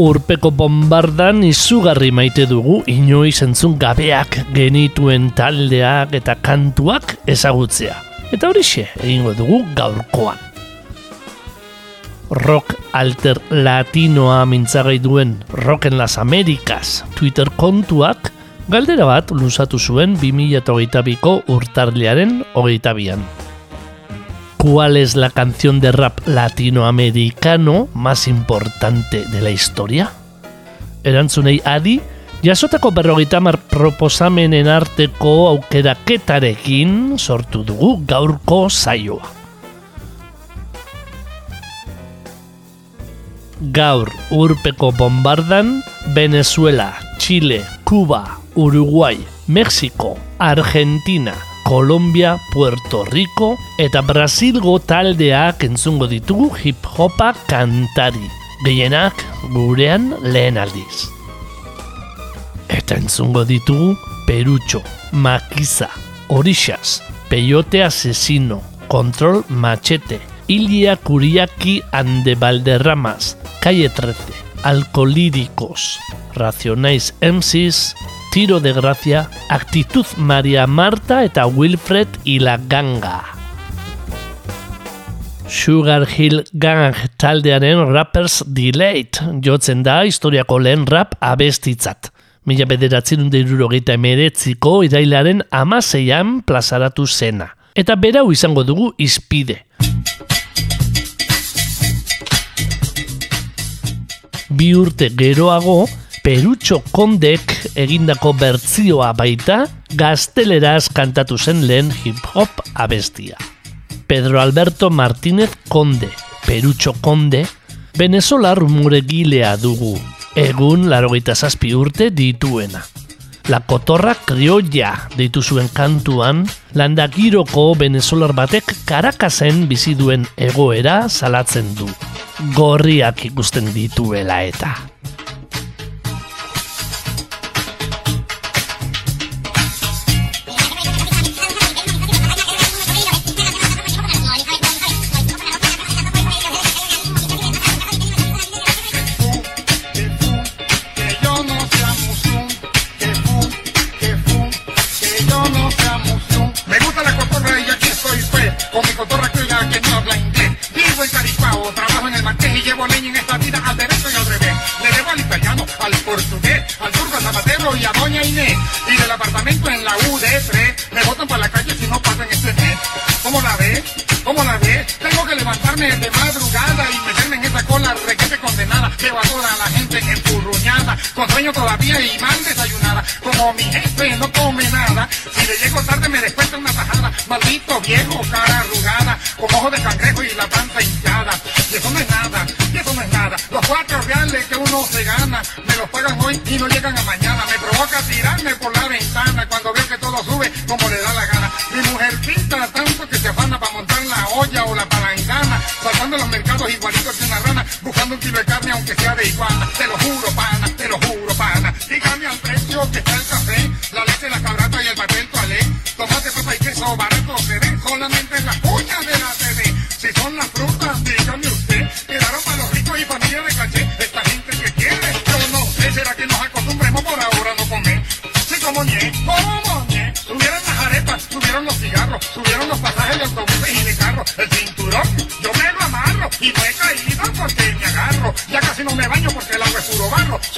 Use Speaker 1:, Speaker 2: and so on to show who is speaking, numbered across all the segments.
Speaker 1: Urpeko bombardan izugarri maite dugu inoiz entzun gabeak genituen taldeak eta kantuak ezagutzea. Eta horixe egingo dugu gaurkoan. Rock alter latinoa mintzagai duen Rock en las Americas Twitter kontuak galdera bat luzatu zuen 2008ko urtarliaren hogeita bian. ¿Cuál es la canción de rap latinoamericano más importante de la historia? Erantzunei adi, jasotako berrogeita mar proposamenen arteko aukeraketarekin sortu dugu gaurko saioa. Gaur urpeko bombardan Venezuela, Chile, Cuba, Uruguay, México, Argentina, Colombia, Puerto Rico eta Brasilgo taldeak entzungo ditugu hip-hopa kantari. Gehienak gurean lehen aldiz. Eta entzungo ditugu Perutxo, Makiza, Orixas, Peyote Asesino, Control Machete, Ilia Kuriaki Ande Valderramas, Calle 13, Alcolíricos, Racionais MCs, Tiro de Gracia, Actitud Maria Marta eta Wilfred y la Ganga. Sugar Hill Gang taldearen Rappers Delayed jotzen da historiako lehen rap abestitzat. Mila bederatzen irurogeita emeretziko irailaren amaseian plazaratu zena. Eta berau izango dugu izpide. Bi urte geroago, Perutxo Kondek egindako bertzioa baita gazteleraz kantatu zen lehen hip-hop abestia. Pedro Alberto Martínez Konde, Perutxo Konde, Venezolar muregilea dugu, egun larogeita zazpi urte dituena. La kotorra kriolla deitu zuen kantuan, landakiroko venezolar batek karakazen bizi duen egoera salatzen du. Gorriak ikusten dituela eta.
Speaker 2: Con mi cotorra criolla que no habla inglés. Vivo en Caripao, trabajo en el marqués y llevo leña en esta vida al derecho y al revés. Le debo al italiano, al portugués, al turco, al zapatero y a doña Inés. Y del apartamento en la UD3, me botan para la calle si no pasan este mes. ¿Cómo la ves? ¿Cómo la ves? Tengo que levantarme de madrugada y meterme en esa cola requete condenada. Veo a la gente enfurruñada, con sueño todavía y mal desayunada. Como mi jefe no come nada, si le llego tarde me descuenta una tajada. Maldito viejo, cara ojos de cangrejo y la panza hinchada. Y eso no es nada, y eso no es nada. Los cuatro reales que uno se gana, me los pagan hoy y no llegan a mañana. Me provoca tirarme por la ventana cuando veo que todo sube como le da la gana. Mi mujer pinta tanto que se afana para montar la olla o la palangana, saltando los mercados igualitos que una rana, buscando un kilo de carne aunque sea de iguana. Te lo juro, pana, te lo juro, pana. Dígame al precio que está el café, la leche, la cabrata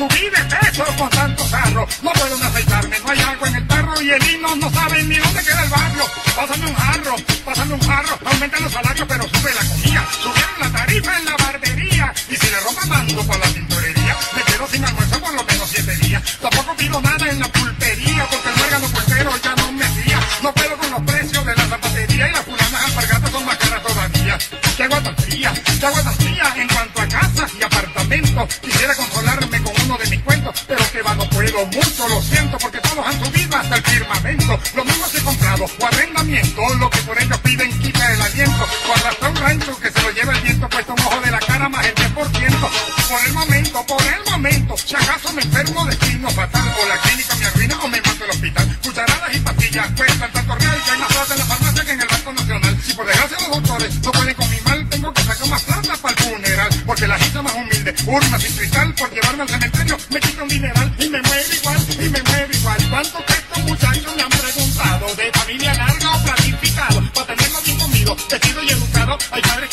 Speaker 2: subí de peso con tanto carro. No puedo ni aceitarme, no hay agua en el tarro y el himno no sabe ni dónde queda el barrio. Pásame un jarro, pásame un jarro. Aumentan los salarios, pero sube la comida. Subieron la tarifa en la barbería. Y si le rompan mando por la tintorería, me quedo sin almuerzo por lo menos siete días. Tampoco pido nada en la pulpería, porque el muérgano puestero ya no me fía. No puedo con los precios de la zapatería y las fulanas alpargatas son más caras todavía. Qué guatas fría, qué guatas en cuanto a casas y apartamentos. Quisiera controlarme mucho, lo siento, porque todos han subido hasta el firmamento. Lo mismo que comprado o arrendamiento, lo que por ellos piden quita el aliento. O arrastra un rancho que se lo lleva el viento, puesto un ojo de la cara más el 10%. Por el momento, por el momento, si acaso me enfermo de signo fatal, o la clínica me arruina o me mato el hospital. Cucharadas y pastillas cuestan tanto real que hay más plata en la farmacia que en el Banco Nacional. Si por desgracia los doctores no pueden con mi mal, tengo que sacar más plata para el funeral. Porque la gente más humilde, urna sin cristal, por llevarme al cementerio, me quita un dineral I got it.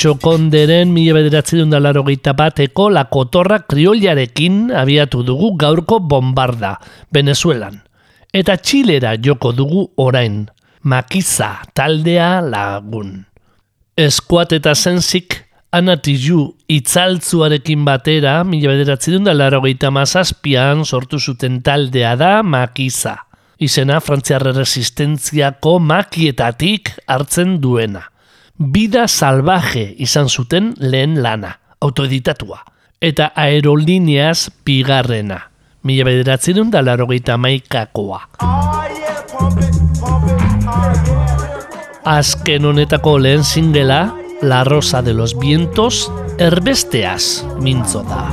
Speaker 1: Perutxo konderen mila bederatzi laurogeita bateko lakotorra kriollarekin abiatu dugu gaurko bombarda, Venezuelan. Eta Txilera joko dugu orain, Makiza taldea lagun. Eskuat eta zenzik anatizu itzaltzuarekin batera, mila bederatzi laurogeita mazazpian sortu zuten taldea da Makiza. Izena frantziarre resistentziako makietatik hartzen duena. Bida salvaje izan zuten lehen lana, autoeditatua. Eta aerolineaz bigarrena. Mila bederatzi dut da larogeita maikakoa. Azken honetako lehen singela, La Rosa de los Vientos, erbesteaz mintzo da.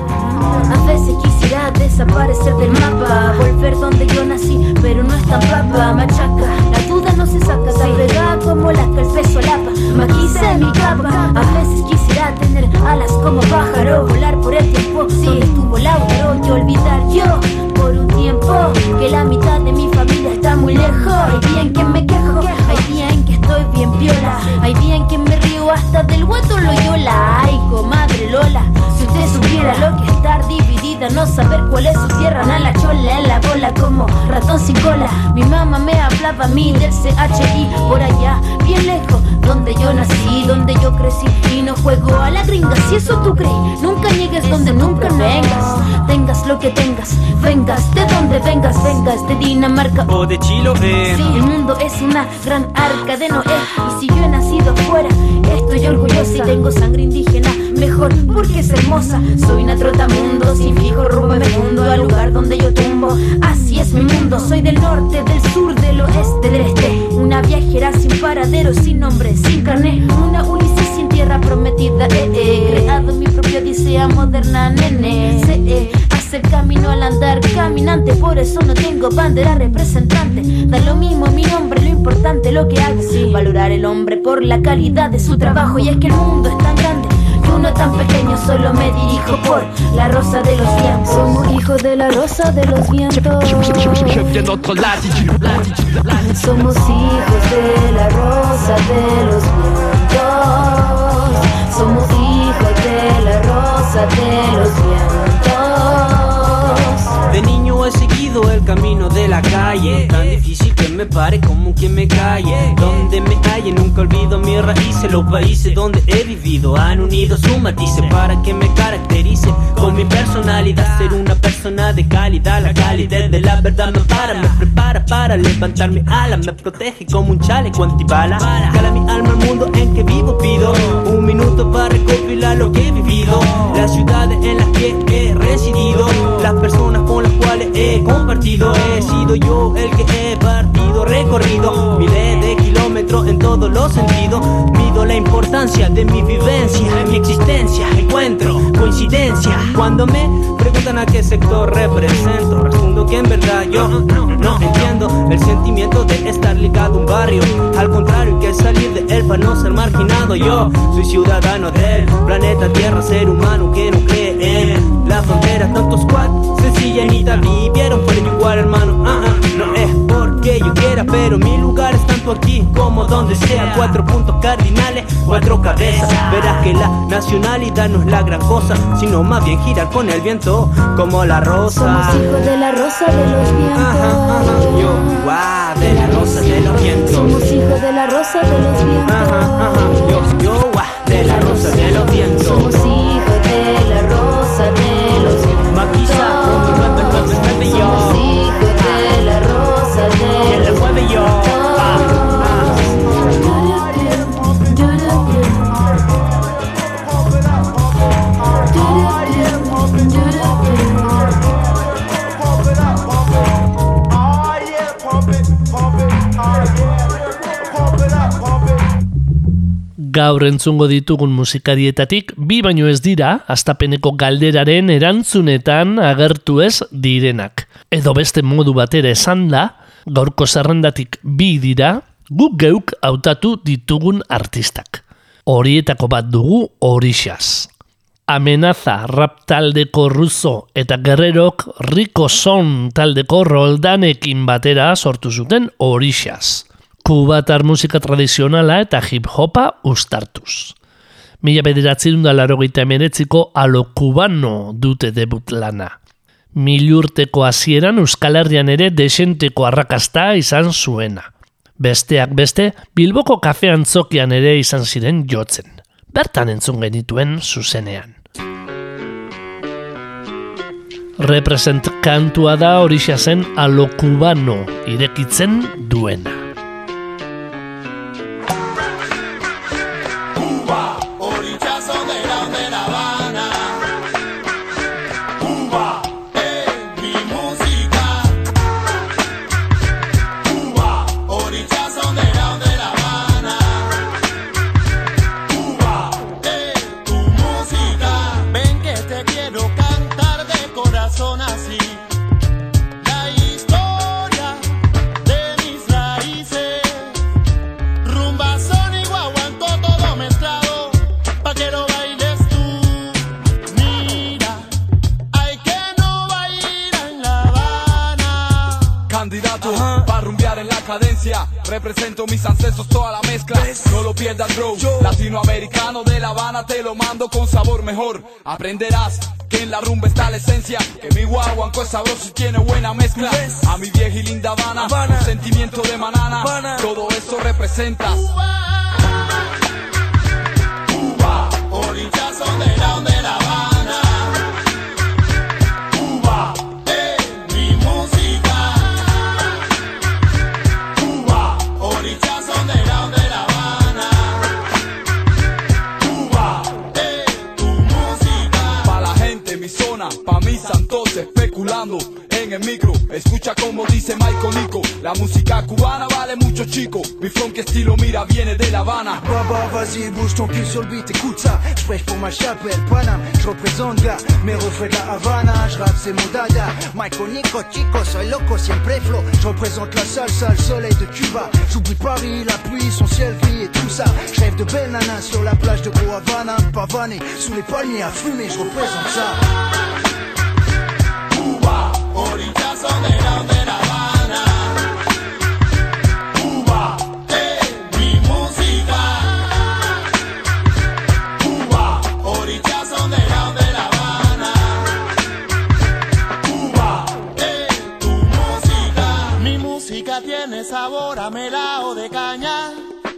Speaker 3: Desaparecer del mapa, volver donde yo nací, pero no es tan papa, machaca. La duda no se saca, se pega como la el peso lapa. Maquiza en mi capa, a veces quisiera tener alas como pájaro, volar por el tiempo. Donde estuvo Lautaro y olvidar yo por un tiempo que la mitad de mi familia está muy lejos. Hay día en que me quejo, estoy bien piola, hay día en que me río hasta del guato Loyola. Ay, comadre Lola, si usted supiera lo que es estar dividida, no saber cuál es su tierra, na la chola en la bola como ratón sin cola. Mi mamá me hablaba a mí del CHI por allá, bien lejos, donde yo nací, donde yo crecí y no juego a la gringa. Si eso tú crees, nunca niegues donde nunca vengas, tengas lo que tengas, vengas de donde vengas, vengas de Dinamarca
Speaker 4: o de Chiloé.
Speaker 3: Sí, el mundo es una gran arca de Noé Y si yo he nacido fuera, estoy orgullosa. y tengo sangre indígena Mejor porque es hermosa. Soy una trotamundo, sin fijo rumbo me mundo Al lugar donde yo tumbo, así es mi mundo Soy del norte, del sur, del oeste, del este. Una viajera sin paradero, sin nombre, sin carné. Una Ulises sin tierra prometida, eh, eh. Creado mi propia odisea moderna, nene. Sé, eh, hacer camino al andar caminante Por eso no tengo bandera representante. Da lo mismo mi nombre, lo importante lo que hago. Valorar el hombre por la calidad de su trabajo Y es que el mundo es tan grande y uno tan pequeño Solo me dirijo por la rosa de los vientos. Somos hijos de la rosa de los vientos. Somos hijos de la rosa de los vientos. Somos hijos de la rosa de los vientos
Speaker 4: El camino de la calle, tan difícil que me pare como quien me calle. Donde me halle, nunca olvido mis raíces. Los países donde he vivido han unido su matices para que me caracterice con mi personalidad. Ser una persona de calidad, la calidad de la verdad me para, me prepara para levantar mi ala, me protege como un chaleco antibala. Cala mi alma al mundo en que vivo, pido un minuto para recopilar lo que he vivido. Las ciudades en las que he residido, las personas he compartido. He sido yo el que he partido, recorrido miles de kilómetros en todos los sentidos. Mido la importancia de mi vivencia, de mi existencia. Encuentro coincidencia cuando me preguntan a qué sector represento. Respondo que en verdad yo no entiendo el sentimiento de estar ligado a un barrio. Al contrario, que salir de él para no ser marginado. Yo soy ciudadano del planeta Tierra, ser humano que no cree en la frontera. Tantos squad, sencilla ni vivieron por igual, hermano. Ah, ah, no es porque yo quiera, pero mi lugar es tanto aquí como donde sea. Cuatro puntos cardinales, cuatro cabezas. Verás que la nacionalidad no es la gran cosa, sino más bien girar con el viento como la rosa.
Speaker 3: Somos hijos de la rosa de los vientos.
Speaker 4: Ajá, yo, guau, de la rosa de los vientos.
Speaker 3: Somos hijos de la rosa de los vientos.
Speaker 4: Yo, yo, guau, de la rosa de los vientos.
Speaker 1: Gaur entzungo ditugun musikarietatik bi baino ez dira astapeneko galderaren erantzunetan agertu ez direnak. Edo beste modu batera esan da, gaurko zerrendatik bi dira, guk geuk hautatu ditugun artistak. Horietako bat dugu Orixas. Amenaza rap taldeko ruzo eta gerrerok Rico Son taldeko roldanekin batera sortu zuten Orixas. Kubatar musika tradizionala eta hip-hopa ustartuz. Mila bederatzi da larogeita emeretziko alo kubano dute debut lana. Milurteko hasieran Euskal Herrian ere desenteko arrakasta izan zuena. Besteak beste, Bilboko kafean zokian ere izan ziren jotzen. Bertan entzun genituen zuzenean. Represent kantua da horixa zen alo kubano irekitzen duena.
Speaker 5: Candidato para rumbear en la cadencia. Represento mis ancestros, toda la mezcla. No lo pierdas, bro. Latinoamericano de La Habana te lo mando con sabor mejor. Aprenderás que en la rumba está la esencia. Que mi guaguanco es sabroso y tiene buena mezcla. A mi vieja y linda Habana, un sentimiento de manana. Todo eso representa.
Speaker 6: Cuba Orichazo de grande La Habana
Speaker 5: micro. Escucha como dice Michael Nico, la música cubana vale mucho chico. Mi funk estilo mira viene de La Habana.
Speaker 7: Baba, vas-y, bouge ton cul sur le beat, écoute ça. Je prêche pour ma chapelle, Paname. Je représente gars, mes refrains de la Havana. Je rappe, c'est mon dada. Michael Nico, chico, soy loco, siempre flow. Je représente la salsa, le soleil de Cuba. J'oublie Paris, la pluie, son ciel gris et tout ça. Je rêve de belles nanas sur la plage de Gros Havana. Pavané, sous les palmiers à fumer, je représente ça.
Speaker 6: Orichazo de La Habana Cuba es mi música Cuba Orichazo de grande La Habana Cuba es tu música Mi música tiene sabor a melao de caña.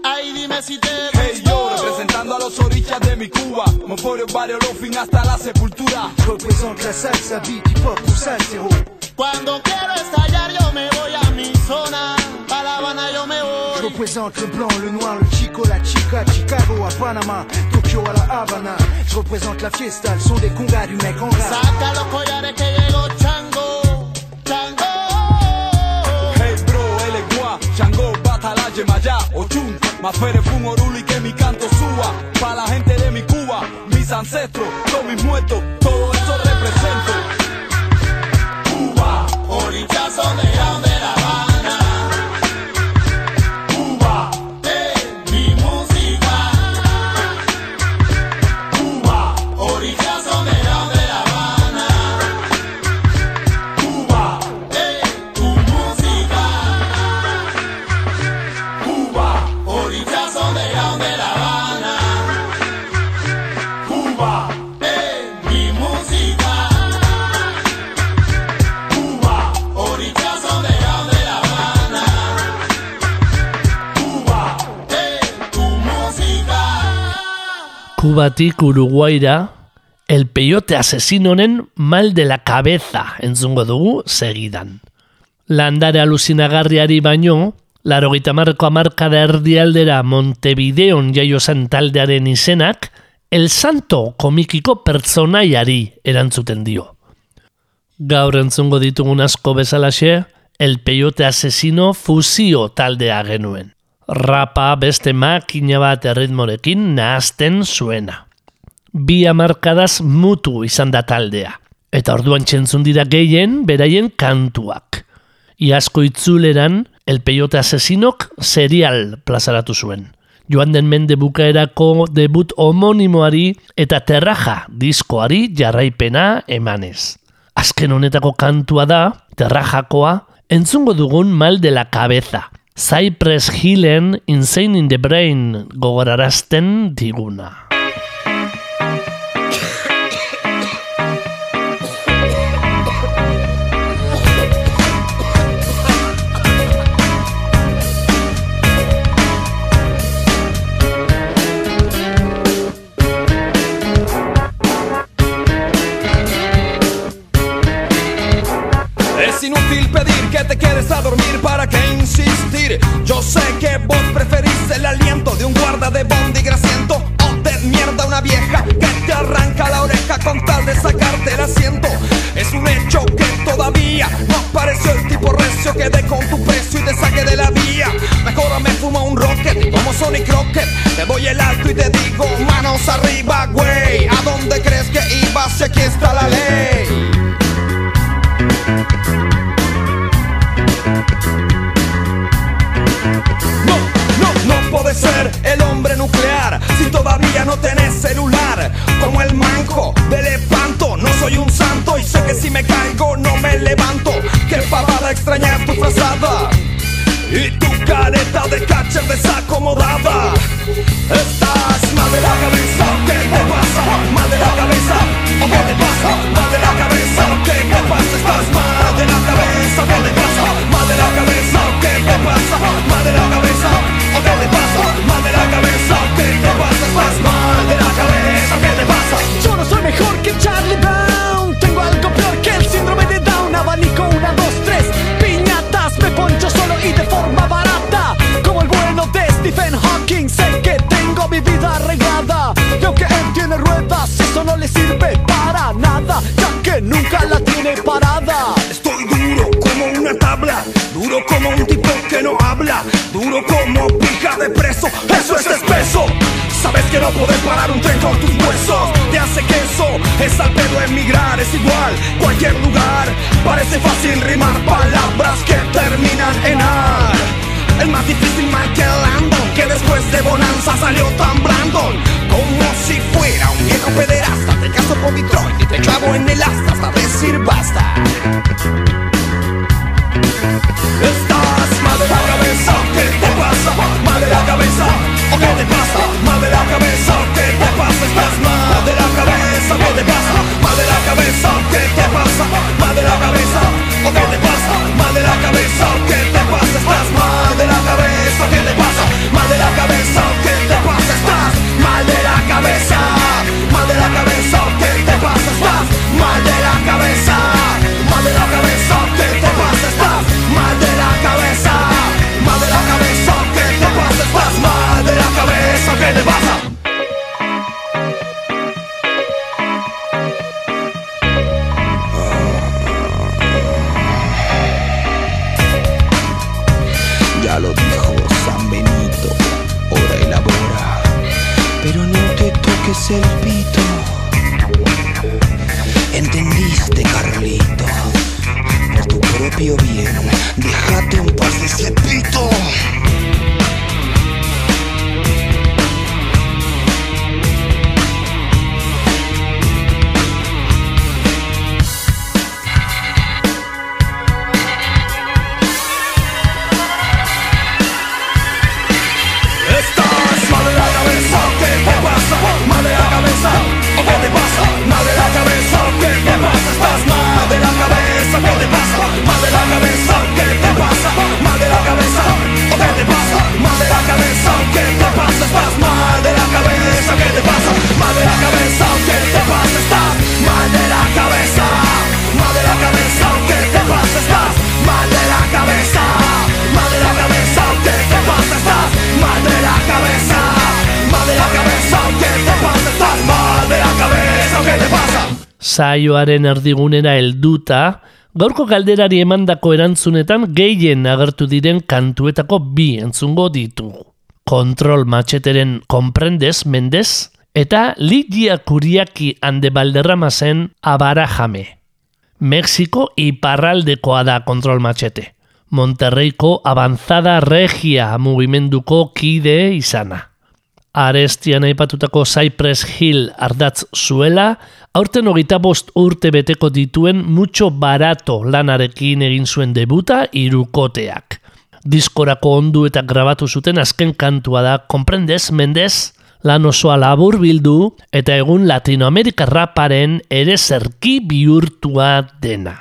Speaker 6: Ay, dime si te
Speaker 5: Hey yo, representando a los orillas de mi Cuba. Moforio, barrio, fin hasta la sepultura.
Speaker 7: Représente la salsa, beat, pour ça zéro.
Speaker 6: Cuando quiero estallar yo me voy a mi zona. Pa' La Habana yo me
Speaker 7: Je
Speaker 6: voy.
Speaker 7: représente le blanc, le noir, le chico, la chica, Chicago à Panama, Tokyo à la Havana. Je représente la fiesta, le son des congas du mec en rap.
Speaker 6: Saca los collares que llegó Chango. Chango.
Speaker 5: Hey bro, él es gua, Chango, Batala, Yemayá, Ochun, Mafere, Fun, Oruli, que mi canto suba. Pa' la gente de mi Cuba, mis ancestros, todos mis muertos,
Speaker 1: Kubatik Uruguaira, el peyote asesinonen mal de la cabeza entzungo dugu segidan. Landare alusinagarriari baino, laro marko amarkada erdialdera Montevideon jaio zen taldearen izenak, El Santo komikiko pertsonaiari erantzuten dio. Gaur entzungo ditugun asko bezalaxe, El Peyote Asesino fusio taldea genuen. Rapa beste makina bat erritmorekin nahazten zuena. Bi amarkadaz mutu izan da taldea. Eta orduan txentzun dira gehien beraien kantuak. Iazko itzuleran, El Peyote Asesinok serial plazaratu zuen. Joan den mende bukaerako debut homonimoari eta terraja diskoari jarraipena emanez. Azken honetako kantua da, terrajakoa, entzungo dugun mal de la cabeza. Cypress Hillen Insane in the Brain gogorarazten diguna.
Speaker 5: Recio que dé con tu precio y te saque de la vía. Mejor me fumo un rocket como Sonic Rocket. Te doy el alto y te digo manos arriba, güey. ¿A dónde crees que ibas si aquí está la ley? No, no, no puede ser el hombre nuclear si todavía no tenés celular. Como el manco del espanto, no soy un santo y sé que si me caigo no me levanto. Pavada extrañar tu frazada y tu careta de catcher desacomodada. Estás mal de la cabeza, ¿qué te pasa? Mal de la cabeza, ¿o qué te pasa? Mal de la cabeza, ¿qué te pasa? Estás mal preso, eso es espeso. Sabes que no podés parar un tren con tus huesos, te hace queso, es al pedo emigrar, es igual, cualquier lugar. Parece fácil rimar palabras que terminan en ar. El más difícil Michael Landon, que después de Bonanza salió tan Brandon, como si fuera un viejo pederasta. Te caso por Detroit y te clavo en el asta hasta decir basta. Estás cabeza, ¿qué te pasa? Mal de la cabeza, ¿o qué te pasa? Mal de la cabeza, ¿qué te pasa? Estás mal de la cabeza, ¿qué te pasa? Mal de la cabeza, ¿qué
Speaker 1: saioaren erdigunera helduta, gaurko galderari emandako erantzunetan gehien agertu diren kantuetako bi entzungo ditu. Kontrol matxeteren komprendez mendez, eta Lidia Kuriaki ande balderrama zen abarajame. Mexiko iparraldekoa da kontrol matxete. Monterreiko avanzada regia mugimenduko kide izana arestian aipatutako Cypress Hill ardatz zuela, aurten hogeita bost urte beteko dituen mutxo barato lanarekin egin zuen debuta irukoteak. Diskorako ondu eta grabatu zuten azken kantua da, konprendez, mendez, lan osoa labur bildu eta egun Latinoamerika raparen ere zerki bihurtua dena.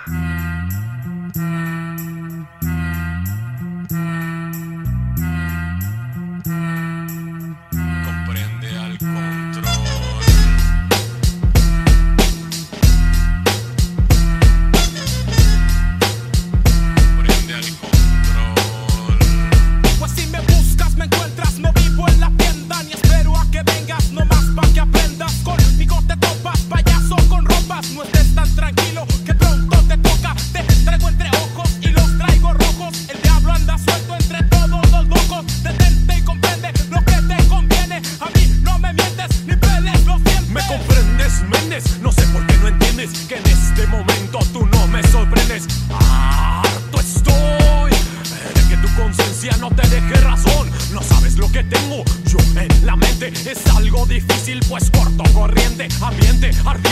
Speaker 8: difícil, pues corto, corriente, ambiente, ardiente.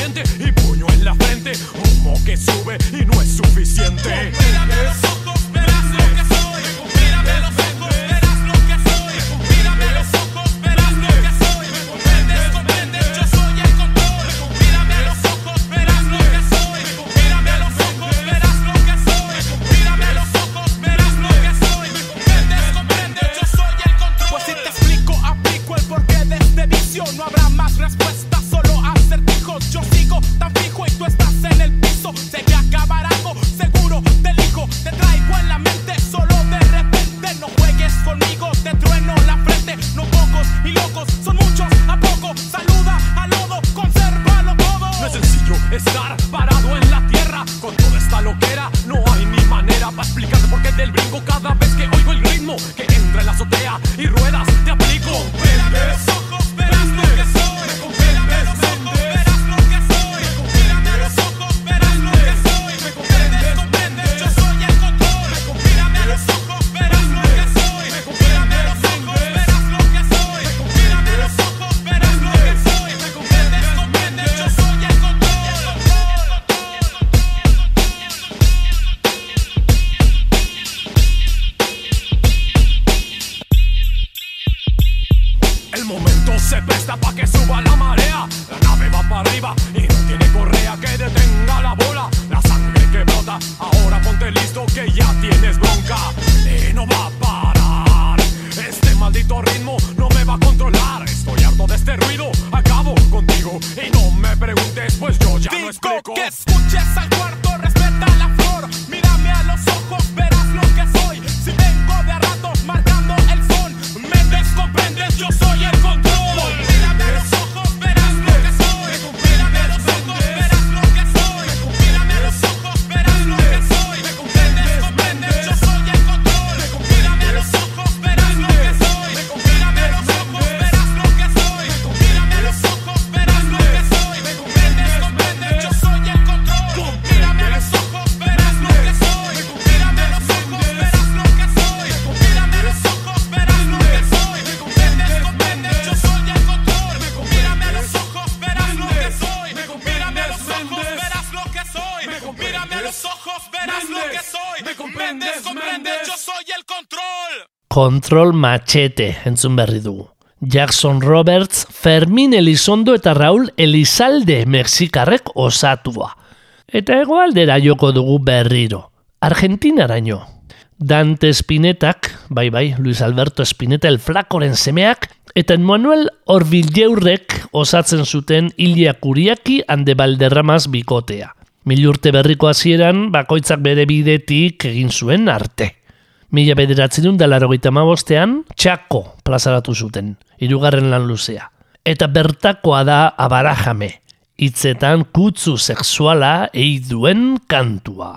Speaker 9: quieres, yo
Speaker 8: ya
Speaker 9: Digo que escuches al cuarto, respeta la flor. Mírame a los ojos, verás lo que soy. Si vengo de a ratos marcando el sol, me descomprendes, yo soy.
Speaker 10: Kontrol Machete entzun berri dugu. Jackson Roberts, Fermin Elizondo eta Raul Elizalde Mexikarrek osatua. Eta hegoaldera joko dugu berriro. Argentinaraino. Dante Spinetak, bai bai, Luis Alberto Spinetta el flakoren semeak, eta Manuel Orvilleurrek osatzen zuten Ilia Kuriaki ande Valderramas bikotea. Milurte berriko hasieran bakoitzak bere bidetik egin zuen arte. Mila bederatzen da larogeita mabostean, txako plazaratu zuten, hirugarren lan luzea. Eta bertakoa da abarajame, hitzetan kutzu sexuala eiduen kantua.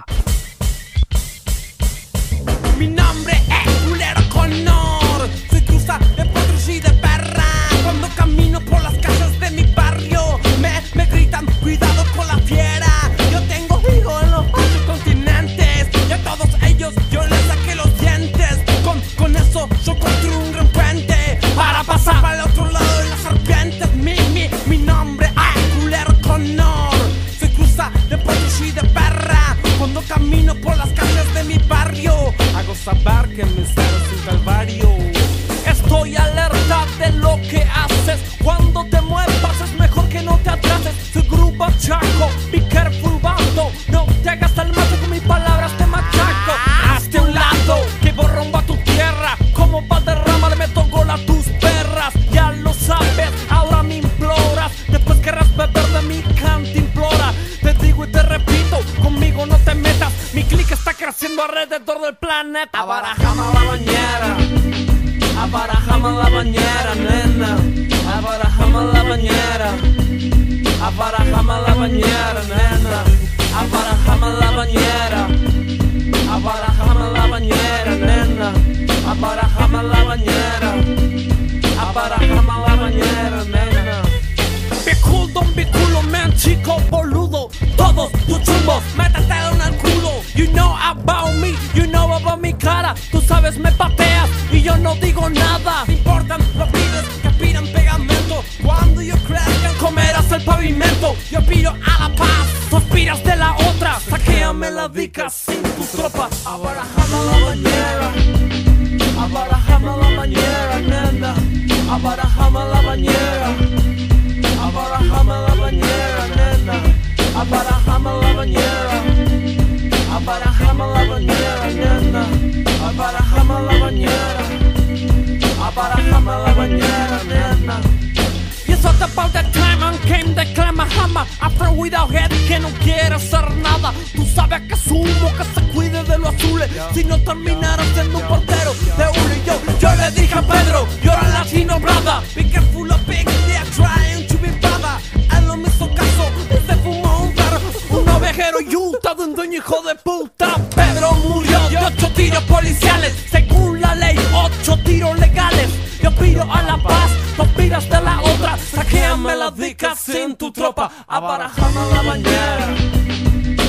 Speaker 9: Dije a Pedro, you're a latino brother Be careful of big, they are trying to be brother Él no me hizo caso y se fumó un perro Un ovejero Utah de un dueño hijo de puta. Pedro murió de ocho tiros policiales. Según la ley, ocho tiros legales. Yo pido a la paz, tú aspiras de la otra. Saquéame la dica sin tu tropa. Abarajame la bañera.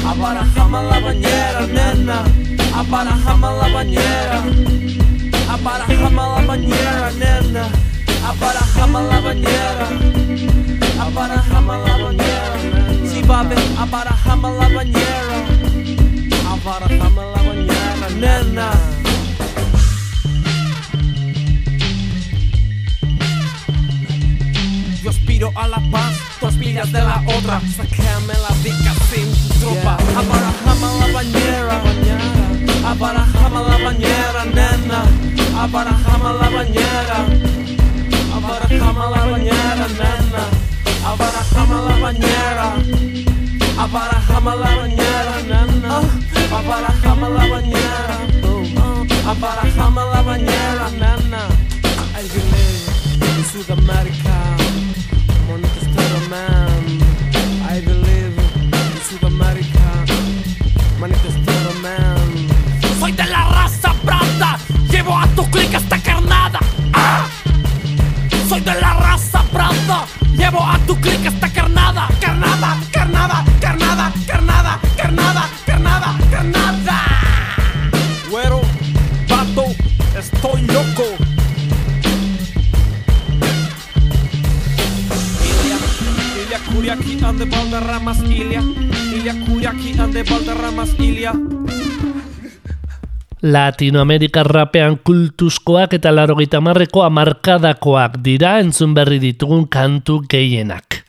Speaker 9: Abarajame la bañera, nena. Abarajame la bañera Abarajame la bañera, nena. Abarajame la bañera. Abarajame la bañera, nena. Si va a ver, abarajame la bañera. Abarajame la bañera, nena. Yo aspiro a la paz, tú aspiras de la otra. Saquéame la dica sin tu tropa la bañera Abarajame la bañera, nena. Abarajame la bañera Abarajame la bañera, nena. Abarajame la bañera Abarajame la bañera, nena. Abarajame la bañera Abarajame la bañera, nena. I believe in tu clic esta carnada Carnada, carnada, carnada, carnada, carnada, carnada, carnada. Güero, vato, estoy loco. Ilia, Ilia Kuriaki, ande Valderramas, Ilia. Ilia Kuriaki,
Speaker 4: erdian de Valderramas hilia
Speaker 1: Latinoamerika rapean kultuzkoak eta larogeita marreko amarkadakoak dira entzun berri ditugun kantu gehienak.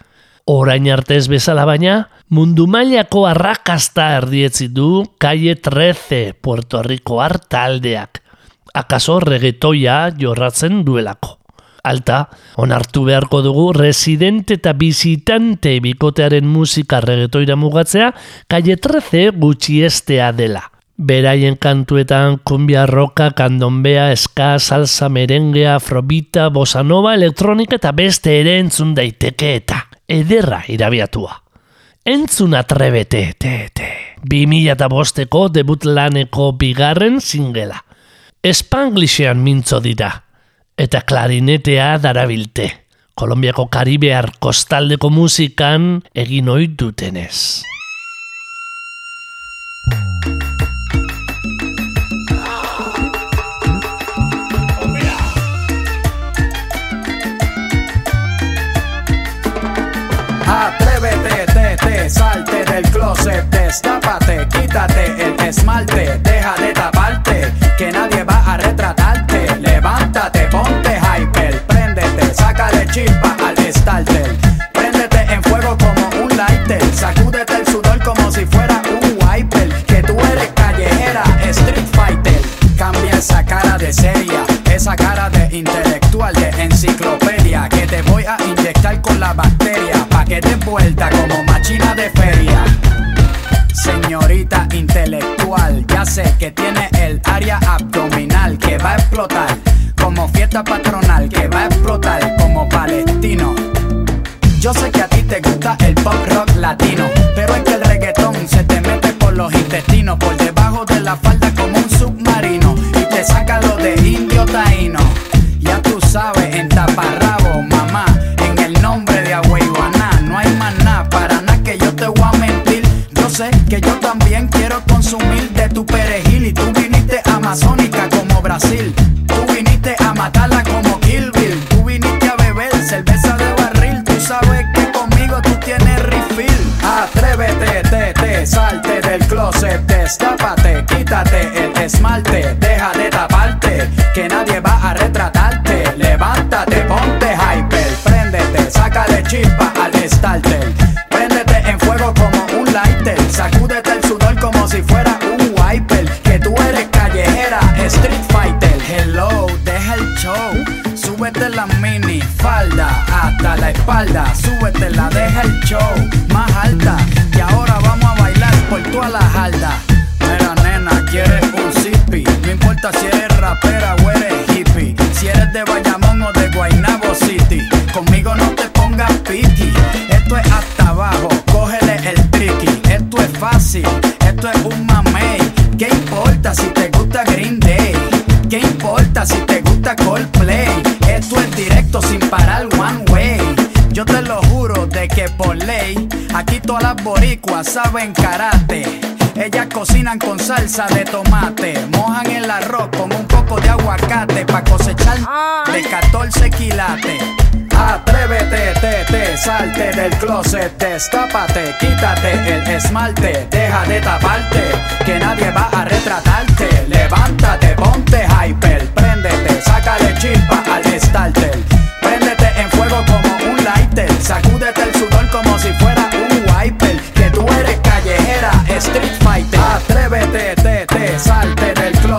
Speaker 1: Orain arte ez bezala baina, mundu mailako arrakasta erdietzi du Calle 13 Puerto Rico taldeak. Akaso regetoia jorratzen duelako. Alta, onartu beharko dugu residente eta visitante bikotearen musika regetoira mugatzea Calle 13 gutxiestea dela. Beraien kantuetan kumbia roka, kandonbea, eska, salsa, merengea, afrobita, bossa nova, elektronika eta beste ere entzun daiteke eta ederra irabiatua. Entzun atrebete, te, te. 2000 eta bosteko debut laneko bigarren singela. Espanglishean mintzo dira, eta klarinetea darabilte. Kolombiako Karibear kostaldeko musikan egin ohi dutenez.
Speaker 11: Salte del closet, destápate, quítate el esmalte, deja de taparte, que nadie va a retratarte. Levántate, ponte hyper, préndete, sácale chispa al starter. Préndete en fuego como un lighter, sacúdete el sudor como si fuera un wiper. Que tú eres callejera, street fighter. Cambia esa cara de seria, esa cara de intelectual, de enciclopedia. Que te voy a inyectar con la bacteria, pa' que te vuelta como machina de feria. Señorita intelectual, ya sé que tiene el área abdominal que va a explotar como fiesta patronal, que va a explotar como palestino. Yo sé que a ti te gusta el pop rock latino, pero es que el reggaetón se te mete por los intestinos, por debajo de la falda como un submarino y te saca lo de indio taíno. Ya tú sabes, en taparrabo, que yo también quiero consumir de tu perejil y tú viniste amazónica como Brasil. Tú viniste a matarla como Kill. Tú viniste a beber cerveza de barril. Tú sabes que conmigo tú tienes refill. Atrévete, te, te, salte del closet, destápate, quítate el esmalte, deja de taparte, que nadie va a espalda. Súbete la, deja el show más alta. Y ahora vamos a bailar por toda la jarda. Mira, nena, quieres un zippy. No importa si eres rapera o eres hippie. Si eres de Bayamón o de Guaynabo City. Conmigo no te pongas piqui. Esto es hasta abajo, cógele el tricky. Esto es fácil, esto es un mamey. ¿Qué importa si te gusta Green Day? ¿Qué importa si te gusta Coldplay? Esto es directo sin parar por ley, aquí todas las boricuas saben karate. Ellas cocinan con salsa de tomate, mojan el arroz con un poco de aguacate pa' cosechar de 14 quilates. Atrévete, te, te, salte del closet, destápate, quítate el esmalte, deja de taparte, que nadie va a retratarte. Levántate, ponte hyper, préndete, sácale chispa al starter. Préndete en fuego como un lighter, sacúdete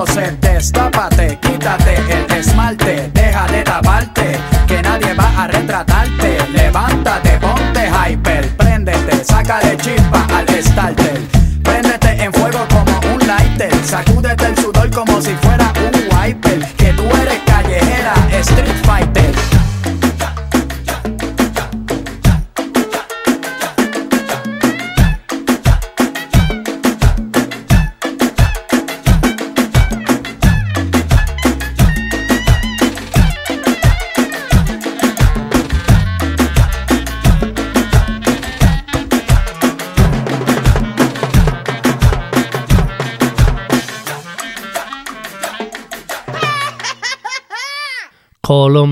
Speaker 11: closet, destápate, quítate el esmalte, deja de taparte, que nadie va a retratarte. Levántate, ponte hyper, préndete, sácale chispa al starter. Préndete en fuego como un lighter, sacúdete el sudor como si fuera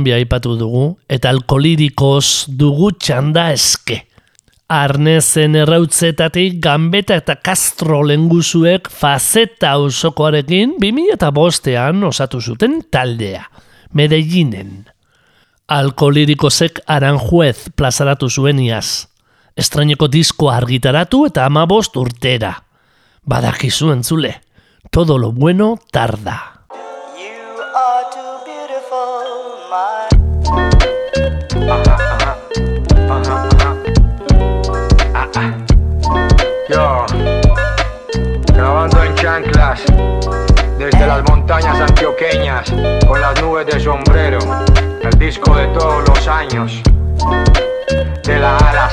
Speaker 1: Kolombia aipatu dugu, eta alkolirikoz dugu txanda eske. Arnezen errautzetatik Gambeta eta Castro lenguzuek fazeta osokoarekin 2005ean osatu zuten taldea, Medellinen. Alkolirikozek Aranjuez plazaratu zuen iaz. Estraineko disko argitaratu eta amabost urtera. Badakizu entzule, todo lo bueno tarda.
Speaker 12: Montañas antioqueñas, con las nubes de sombrero, el disco de todos los años, de la A a.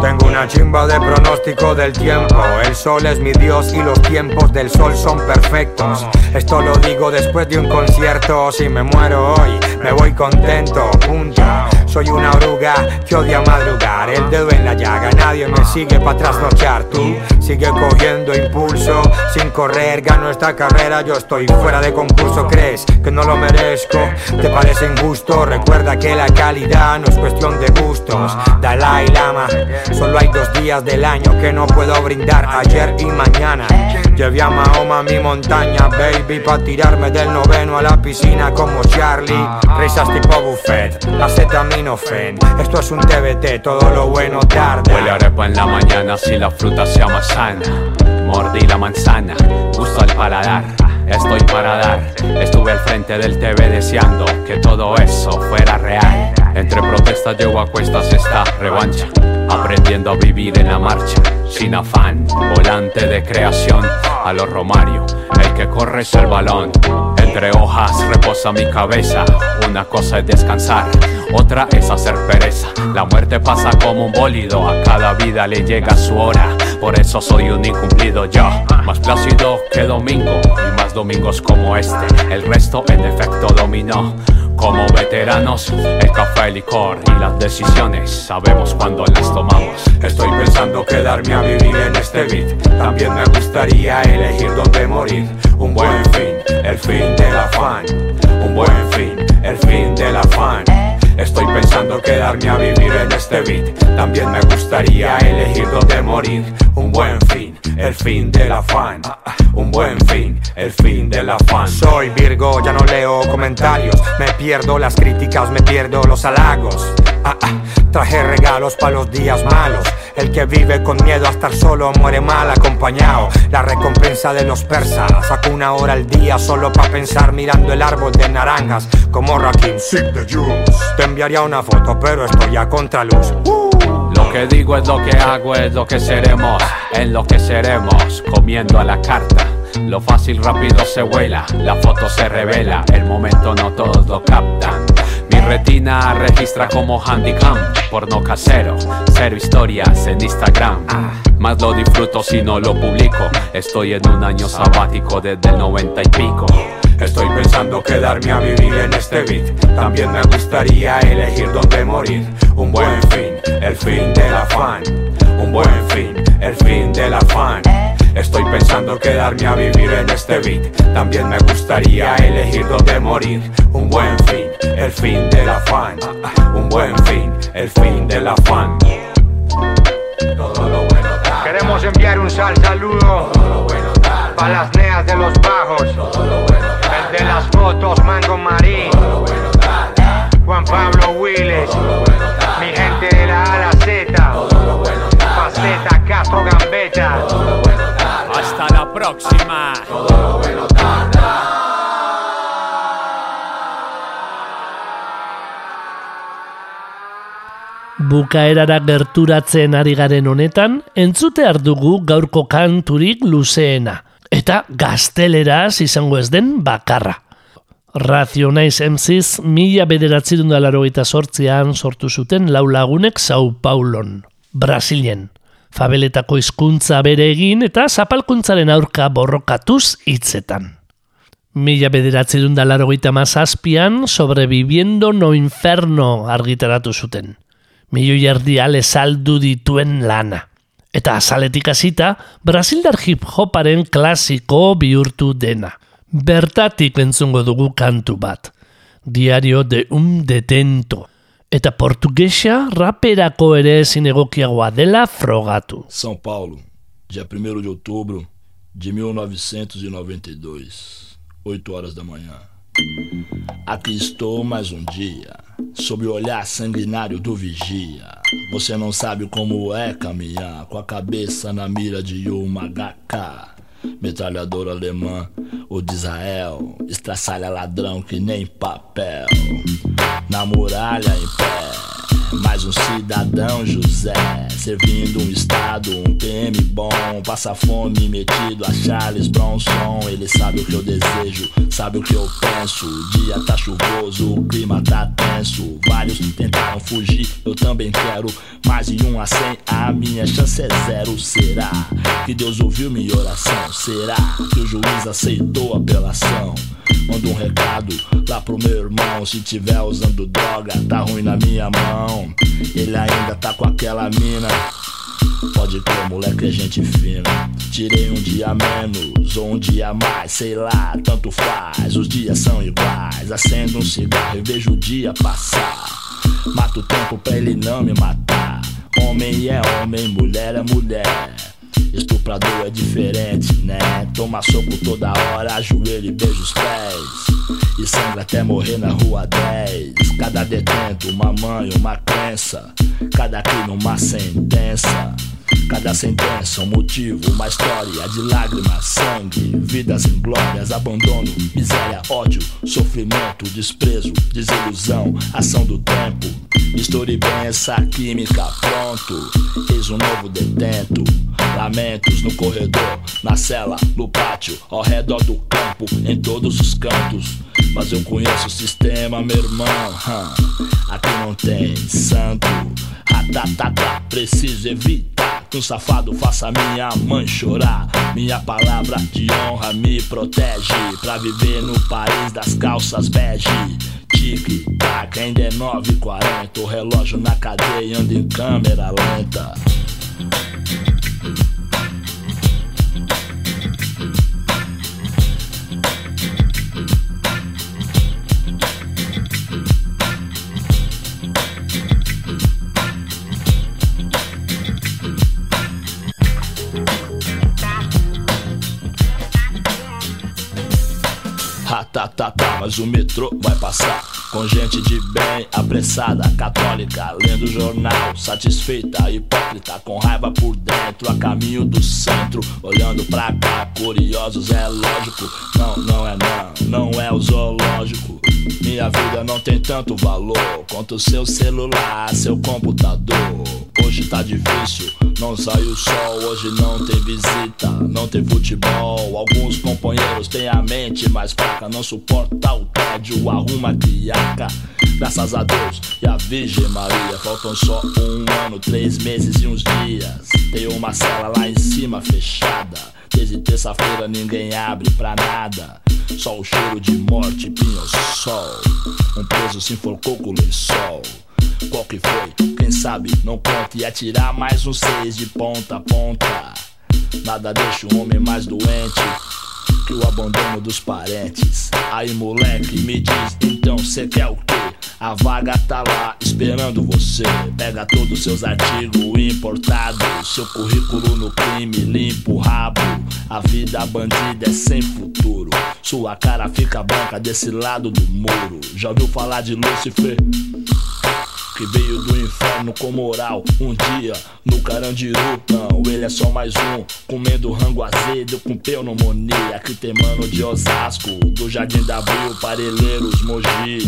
Speaker 12: Tengo una chimba de pronóstico del tiempo. El sol es mi dios y los tiempos del sol son perfectos. Esto lo digo después de un concierto. Si me muero hoy, me voy contento. Punto. Soy una oruga que odia madrugar. El dedo en la llaga, nadie me sigue para trasnochar. Tú sigue cogiendo impulso. Sin correr, gano esta carrera. Yo estoy fuera de concurso. ¿Crees que no lo merezco? ¿Te parece injusto? Recuerda que la calidad no es cuestión de gustos. Dalai Lama. Solo hay dos días del año que no puedo brindar, ayer y mañana. Llevé a Mahoma a mi montaña, baby, pa' tirarme del noveno a la piscina como Charlie. Risas tipo buffet, acetaminofén. Esto es un TBT, todo lo bueno tarde.
Speaker 13: Huele arepa en la mañana si la fruta se llama sana. Mordí la manzana, gusto al paladar. Estoy para dar. Estuve al frente del TV deseando que todo eso fuera real. Entre protestas llevo a cuestas esta revancha. Aprendiendo a vivir en la marcha, sin afán. Volante de creación a lo Romario. El que corre es el balón. Entre hojas reposa mi cabeza. Una cosa es descansar, otra es hacer pereza. La muerte pasa como un bólido, a cada vida le llega su hora. Por eso soy un incumplido yo, más plácido que domingo y más domingos como este. El resto en efecto dominó. Como veteranos, el café, el licor y las decisiones sabemos cuándo las tomamos.
Speaker 12: Estoy pensando quedarme a vivir en este beat. También me gustaría elegir dónde morir. Un buen fin, el fin del afán. Un buen fin, el fin del afán. Estoy pensando quedarme a vivir en este beat. También me gustaría elegir dónde morir. Un buen fin, el fin del afán. Un buen fin, el fin del afán. Soy Virgo, ya no leo comentarios. Me pierdo las críticas, me pierdo los halagos. Ah, ah, traje regalos para los días malos. El que vive con miedo a estar solo muere mal acompañado. La recompensa de los persas. Saco una hora al día solo para pensar mirando el árbol de naranjas. Como Rakim, Sick the Juice. Te enviaría una foto, pero estoy a contraluz.
Speaker 13: Lo que digo es lo que hago, es lo que seremos. En lo que seremos, comiendo a la carta. Lo fácil rápido se vuela, la foto se revela, el momento no todos lo captan. Retina registra como handicam, porno casero, cero historias en Instagram. Más lo disfruto si no lo publico. Estoy en un año sabático desde el noventa y pico.
Speaker 12: Estoy pensando quedarme a vivir en este beat. También me gustaría elegir dónde morir. Un buen fin, el fin del afán. Un buen fin, el fin del afán. Estoy pensando quedarme a vivir en este beat. También me gustaría elegir dónde morir. Un buen fin, el fin del afán. Un buen fin, el fin del afán. Todo lo bueno tarda. Queremos enviar un sal saludo para las neas de los bajos. El de las fotos, Mango Marín. Juan Pablo Willes. Mi gente de la A la Z. Faceta Castro Gambetta.
Speaker 13: Hasta la próxima.
Speaker 1: Bukaerara gerturatzen ari garen honetan, entzute dugu gaurko kanturik luzeena, eta gazteleraz izango ez den bakarra. Ratio Naiz MCs mila bederatzerun da larogeita sortzean sortu zuten lau lagunek Sao Paulon, Brasilien. Fabeletako hizkuntza bere egin eta zapalkuntzaren aurka borrokatuz hitzetan. Mila bederatzerun da larogeita mazazpian sobreviviendo no inferno argitaratu zuten. Milio jardi ale saldu dituen lana. Eta azaletik hasita, Brasildar hip-hoparen klasiko bihurtu dena. Bertatik entzungo dugu kantu bat. Diario de un detento. Eta portugesa raperako ere ezin egokiagoa dela frogatu.
Speaker 14: São Paulo, dia 1 de outubro de 1992, 8 horas da manhã. Aqui estou mais um dia, sob o olhar sanguinário do vigia. Você não sabe como é caminhar com a cabeça na mira de uma HK. Metralhador alemã, o de Israel, estraçalha ladrão que nem papel. Na muralha em pé, mais um cidadão José, servindo um estado, um PM bom, passa fome metido a Charles Bronson. Ele sabe o que eu desejo, sabe o que eu penso. O dia tá chuvoso, o clima tá tenso. Vários tentaram fugir, eu também quero. Mais de um a cem, a minha chance é zero. Será que Deus ouviu minha oração? Será que o juiz aceitou a apelação? Manda um recado lá pro meu irmão. Se tiver usando droga, tá ruim na minha mão. Ele ainda tá com aquela mina. Pode crer, moleque, é gente fina. Tirei um dia menos ou um dia mais, sei lá, tanto faz. Os dias são iguais. Acendo um cigarro e vejo o dia passar. Mato o tempo pra ele não me matar. Homem é homem, mulher é mulher. Estuprador é diferente, né? Toma soco toda hora, ajoelho e beija os pés. E sangra até morrer na rua 10. Cada detento, uma mãe, uma crença. Cada crime, uma sentença. Cada sentença, um motivo, uma história de lágrimas, sangue, vidas inglórias, abandono, miséria, ódio, sofrimento, desprezo, desilusão, ação do tempo. Misture bem essa química, pronto. Eis um novo detento. Lamentos no corredor, na cela, no pátio, ao redor do campo, em todos os cantos. Mas eu conheço o sistema, meu irmão. Aqui não tem santo. Ratatata, preciso evitar que um safado faça minha mãe chorar. Minha palavra de honra me protege pra viver no país das calças bege. Tique, ainda é 9h40. O relógio na cadeia anda em câmera lenta. Ratatata, mas o metrô vai passar com gente de bem, apressada, católica, lendo jornal, satisfeita, hipócrita, com raiva por dentro, a caminho do centro, olhando pra cá, curiosos, é lógico. Não, não é não, não é o zoológico. Minha vida não tem tanto valor quanto seu celular, seu computador. Hoje tá difícil, não sai o sol, hoje não tem visita, não tem futebol. Alguns companheiros têm a mente mais fraca, não suporta o tédio, arruma criaca. Graças a Deus e a Virgem Maria, faltam só um ano, três meses e uns dias. Tem uma cela lá em cima fechada. Desde terça-feira ninguém abre pra nada. Só o cheiro de morte, pinho-sol. Um preso se enforcou com o lençol. Qual que foi? Quem sabe? Não conta e atirar mais um seis de ponta a ponta. Nada deixa o homem mais doente que o abandono dos parentes. Aí moleque, me diz, então cê quer o quê? A vaga tá lá esperando você. Pega todos os seus artigos importados, seu currículo no crime, limpa o rabo. A vida bandida é sem futuro. Sua cara fica branca desse lado do muro. Já ouviu falar de Lúcifer? Que veio do inferno com moral. Um dia no Carandiru Não, ele é só mais um Comendo rango azedo com pneumonia Que tem mano de Osasco Do Jardim da Abril, Parelheiros, Mogi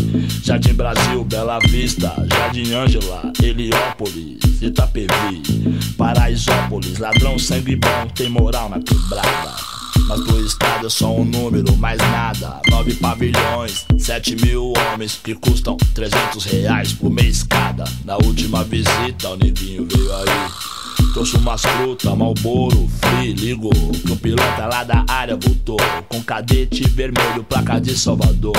Speaker 14: Jardim Brasil, Bela Vista Jardim Ângela, Heliópolis Itapevi, Paraisópolis Ladrão sangue bom, tem moral na quebrada mas do estado é só um número, mais nada. Nove pavilhões, sete mil homens que custam 300 reais por mês cada. Na última visita, o neguinho veio aí. Trouxe umas frutas, malboro, free, ligou Que o piloto lá da área voltou Com cadete vermelho, placa de Salvador.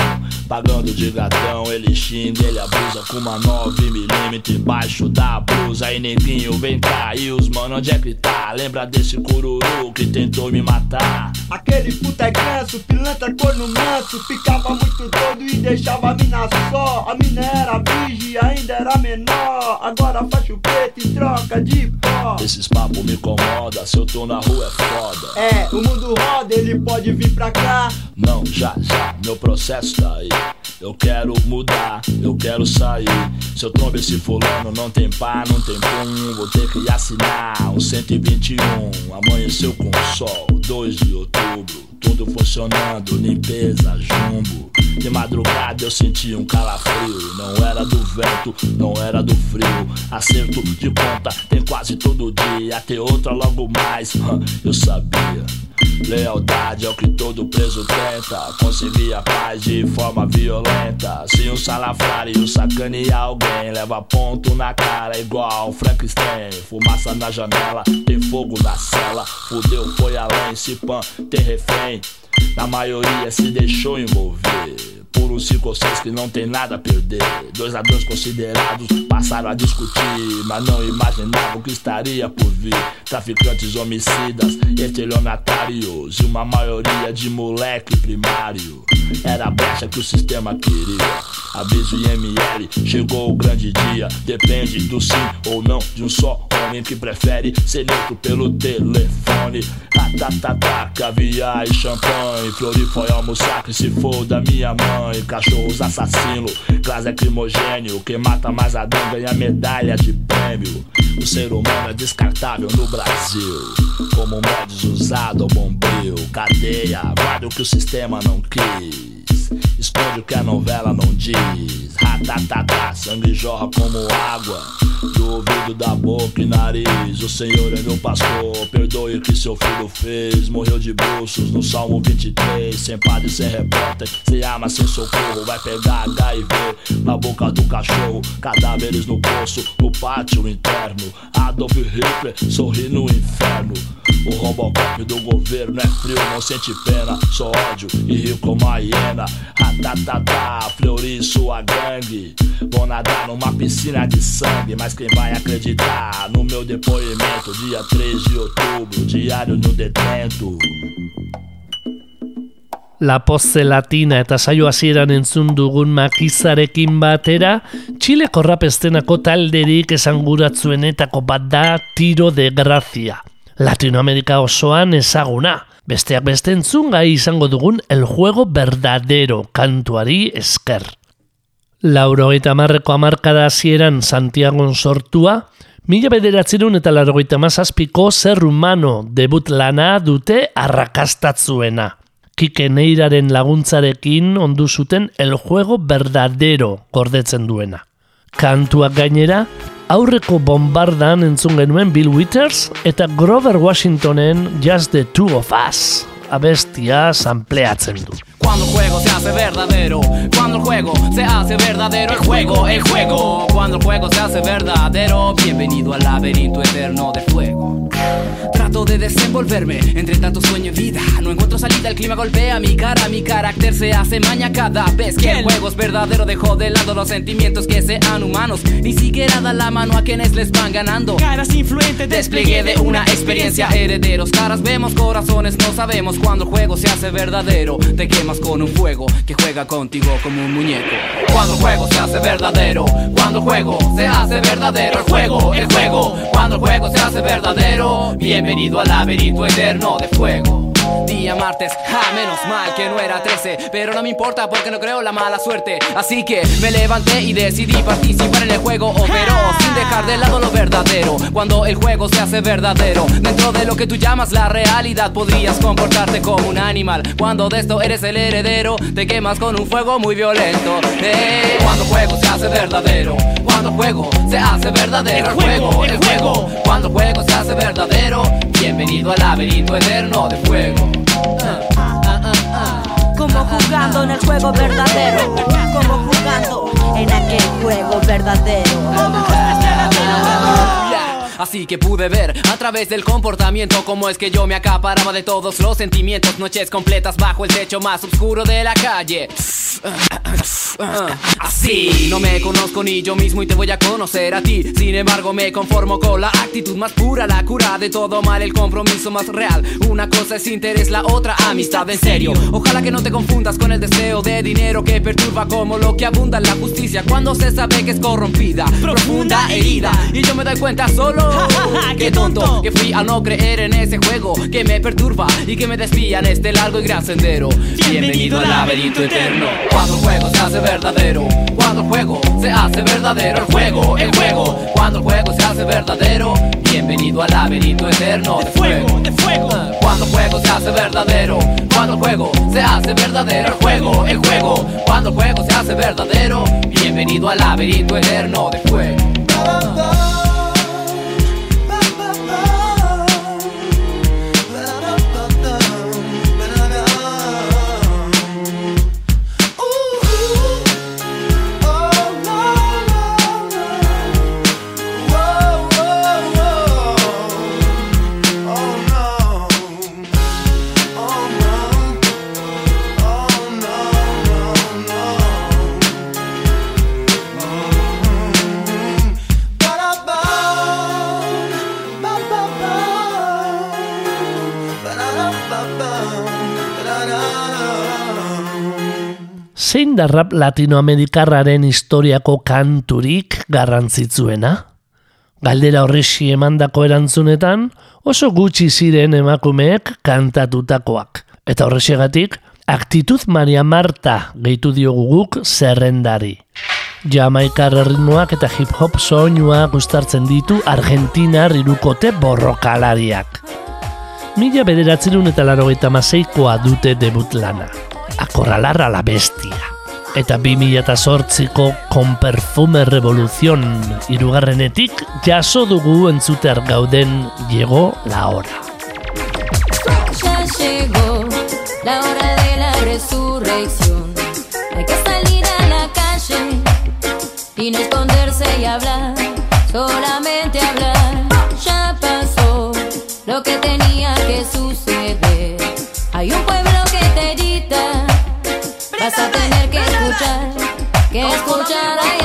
Speaker 14: Pagando de gatão, ele xinga, ele abusa Com uma 9mm embaixo da blusa. Aí neguinho, vem cá, e os mano, onde é que tá? Lembra desse cururu que tentou me matar?
Speaker 15: Aquele puta é ganso, pilantra corno manso. Ficava muito doido e deixava a mina só. A mina era virgem e ainda era menor. Agora faz o preto em troca de pó
Speaker 14: Esses papos me incomoda, se eu tô na rua é foda.
Speaker 15: É, o mundo roda, ele pode vir pra cá
Speaker 14: Não, já, já, meu processo tá aí. Eu quero mudar, eu quero sair. Se eu trombo esse fulano, não tem pá, não tem pum. Vou ter que assinar um 121. Amanheceu com sol, 2 de outubro. Tudo funcionando, limpeza, jumbo. De madrugada eu senti um calafrio. Não era do vento, não era do frio. Acerto de conta tem quase todo dia. Ter outra logo mais, eu sabia. Lealdade é o que todo preso tenta. Conseguir a paz de forma violenta. Se um salafrário sacanear alguém, leva ponto na cara igual Frankenstein. Fumaça na janela, tem fogo na cela. Fudeu, foi além. Se pan, tem refém. Na maioria se deixou envolver. Por ou seis que não tem nada a perder. Dois ladrões considerados passaram a discutir, mas não imaginavam que estaria por vir. Traficantes homicidas, estelionatários e uma maioria de moleque primário. Era a brecha que o sistema queria. Aviso IML, chegou o grande dia. Depende do sim ou não de um só homem que prefere ser neutro pelo telefone. Ratatatá, caviar e champanhe. Flori foi almoçar que se for da minha mãe. Cachorros assassino, gás lacrimogênio. Quem mata mais Adão ganha medalha de prêmio. O ser humano é descartável no Brasil. Como mods usado ao bombril. Cadeia, guarda o que o sistema não quis. Esconde o que a novela não diz. Ratatatá, sangue jorra como água. Do ouvido, da boca e nariz. O Senhor é meu pastor. Perdoe o que seu filho fez. Morreu de bruços no Salmo 23. Sem padre, sem repórter. Sem arma, sem socorro. Vai pegar HIV na boca do cachorro. Cadáveres no poço, no pátio interno. Adolf Hitler sorri no inferno. O Robocop do governo é frio, não sente pena. Só ódio e rio como a hiena. Ratatatá, Fleury, sua gangue. Vou nadar numa piscina de sangue. Mas quem vai acreditar no meu depoimento? Dia 3 de outubro, diário no detento.
Speaker 1: La Posse Latina eta saio hasieran entzun dugun makizarekin batera, Txileko rap estenako talderik esanguratzuenetako bat da Tiro de Gracia. Latinoamerika osoan ezaguna. Besteak beste entzun gai izango dugun El Juego Verdadero kantuari esker. Laurogeita marreko amarkada hasieran Santiagon sortua, mila bederatzerun eta laurogeita mazazpiko zer humano debut lana dute arrakastatzuena. Kike Neiraren laguntzarekin ondu zuten El Juego Verdadero gordetzen duena. Kantuak gainera, aurreko bombardan entzun genuen Bill Withers eta Grover Washingtonen Just the Two of Us abestia sampleatzen du.
Speaker 16: Cuando el juego se hace verdadero, cuando el juego se hace verdadero, el juego, el juego, cuando el juego se hace verdadero, bienvenido al laberinto eterno de fuego. Trato de desenvolverme entre tanto sueño y vida. No encuentro salida, el clima golpea mi cara. Mi carácter se hace maña cada vez que el juego es verdadero. Dejo de lado los sentimientos que sean humanos. Ni siquiera da la mano a quienes les van ganando. Caras influentes, despliegue de una experiencia. Herederos, caras vemos, corazones no sabemos. Cuando el juego se hace verdadero, te quemas con un fuego que juega contigo como un muñeco. Cuando el juego se hace verdadero, cuando el juego se hace verdadero, el juego, el juego, cuando el juego se hace verdadero, bienvenido al laberinto eterno de fuego. Día martes, ja, menos mal que no era 13 Pero no me importa porque no creo la mala suerte. Así que me levanté y decidí participar en el juego Pero sin dejar de lado lo verdadero. Cuando el juego se hace verdadero Dentro de lo que tú llamas la realidad Podrías comportarte como un animal. Cuando de esto eres el heredero Te quemas con un fuego muy violento. Eh, Cuando el juego se hace verdadero Cuando el juego se hace verdadero El juego, el juego. Cuando el juego se hace verdadero Bienvenido al laberinto eterno de fuego
Speaker 3: Como jugando en el juego verdadero. Como jugando en aquel juego verdadero.
Speaker 16: Así que pude ver a través del comportamiento cómo es que yo me acaparaba de todos los sentimientos. Noches completas bajo el techo más oscuro de la calle. Así, no me conozco ni yo mismo y te voy a conocer a ti. Sin embargo, me conformo con la actitud más pura, la cura de todo mal, el compromiso más real. Una cosa es interés, la otra amistad en serio. Ojalá que no te confundas con el deseo de dinero que perturba como lo que abunda en la justicia cuando se sabe que es corrompida, profunda herida. Y yo me doy cuenta solo que tonto que fui al no creer en ese juego que me perturba y que me desvía en este largo y gran sendero. Bienvenido al laberinto eterno. Cuando el juego se hace verdadero, cuando el juego se hace verdadero, el juego, el juego, cuando el juego se hace verdadero. Bienvenido al laberinto eterno de fuego, de fuego. Cuando el juego se hace verdadero, cuando el juego se hace verdadero, el juego, el juego, cuando el juego se hace verdadero. Bienvenido al laberinto eterno de fuego.
Speaker 1: Zein da rap latinoamerikarraren historiako kanturik garrantzitsuena? Galdera horrexi emandako erantzunetan oso gutxi ziren emakumeek kantatutakoak. Eta horrexegatik, Aktitud Maria Marta gehitu diogu guk zerrendari. Jamaikar ritmoak eta hip-hop soinua gustartzen ditu Argentina rirukote borrokalariak. Mila bederatzerun eta laro dute debut lana. Akorralarra la bestia. Eta 2008ko Con Perfume Revolución irugarrenetik jaso dugu entzuter gauden llegó la hora.
Speaker 17: Ya llegó la hora de la resurrección. Hay que salir a la calle y no esconderse y hablar, solamente hablar. Ya pasó lo que tenía que suceder. Hay un escuchar, que escuchar.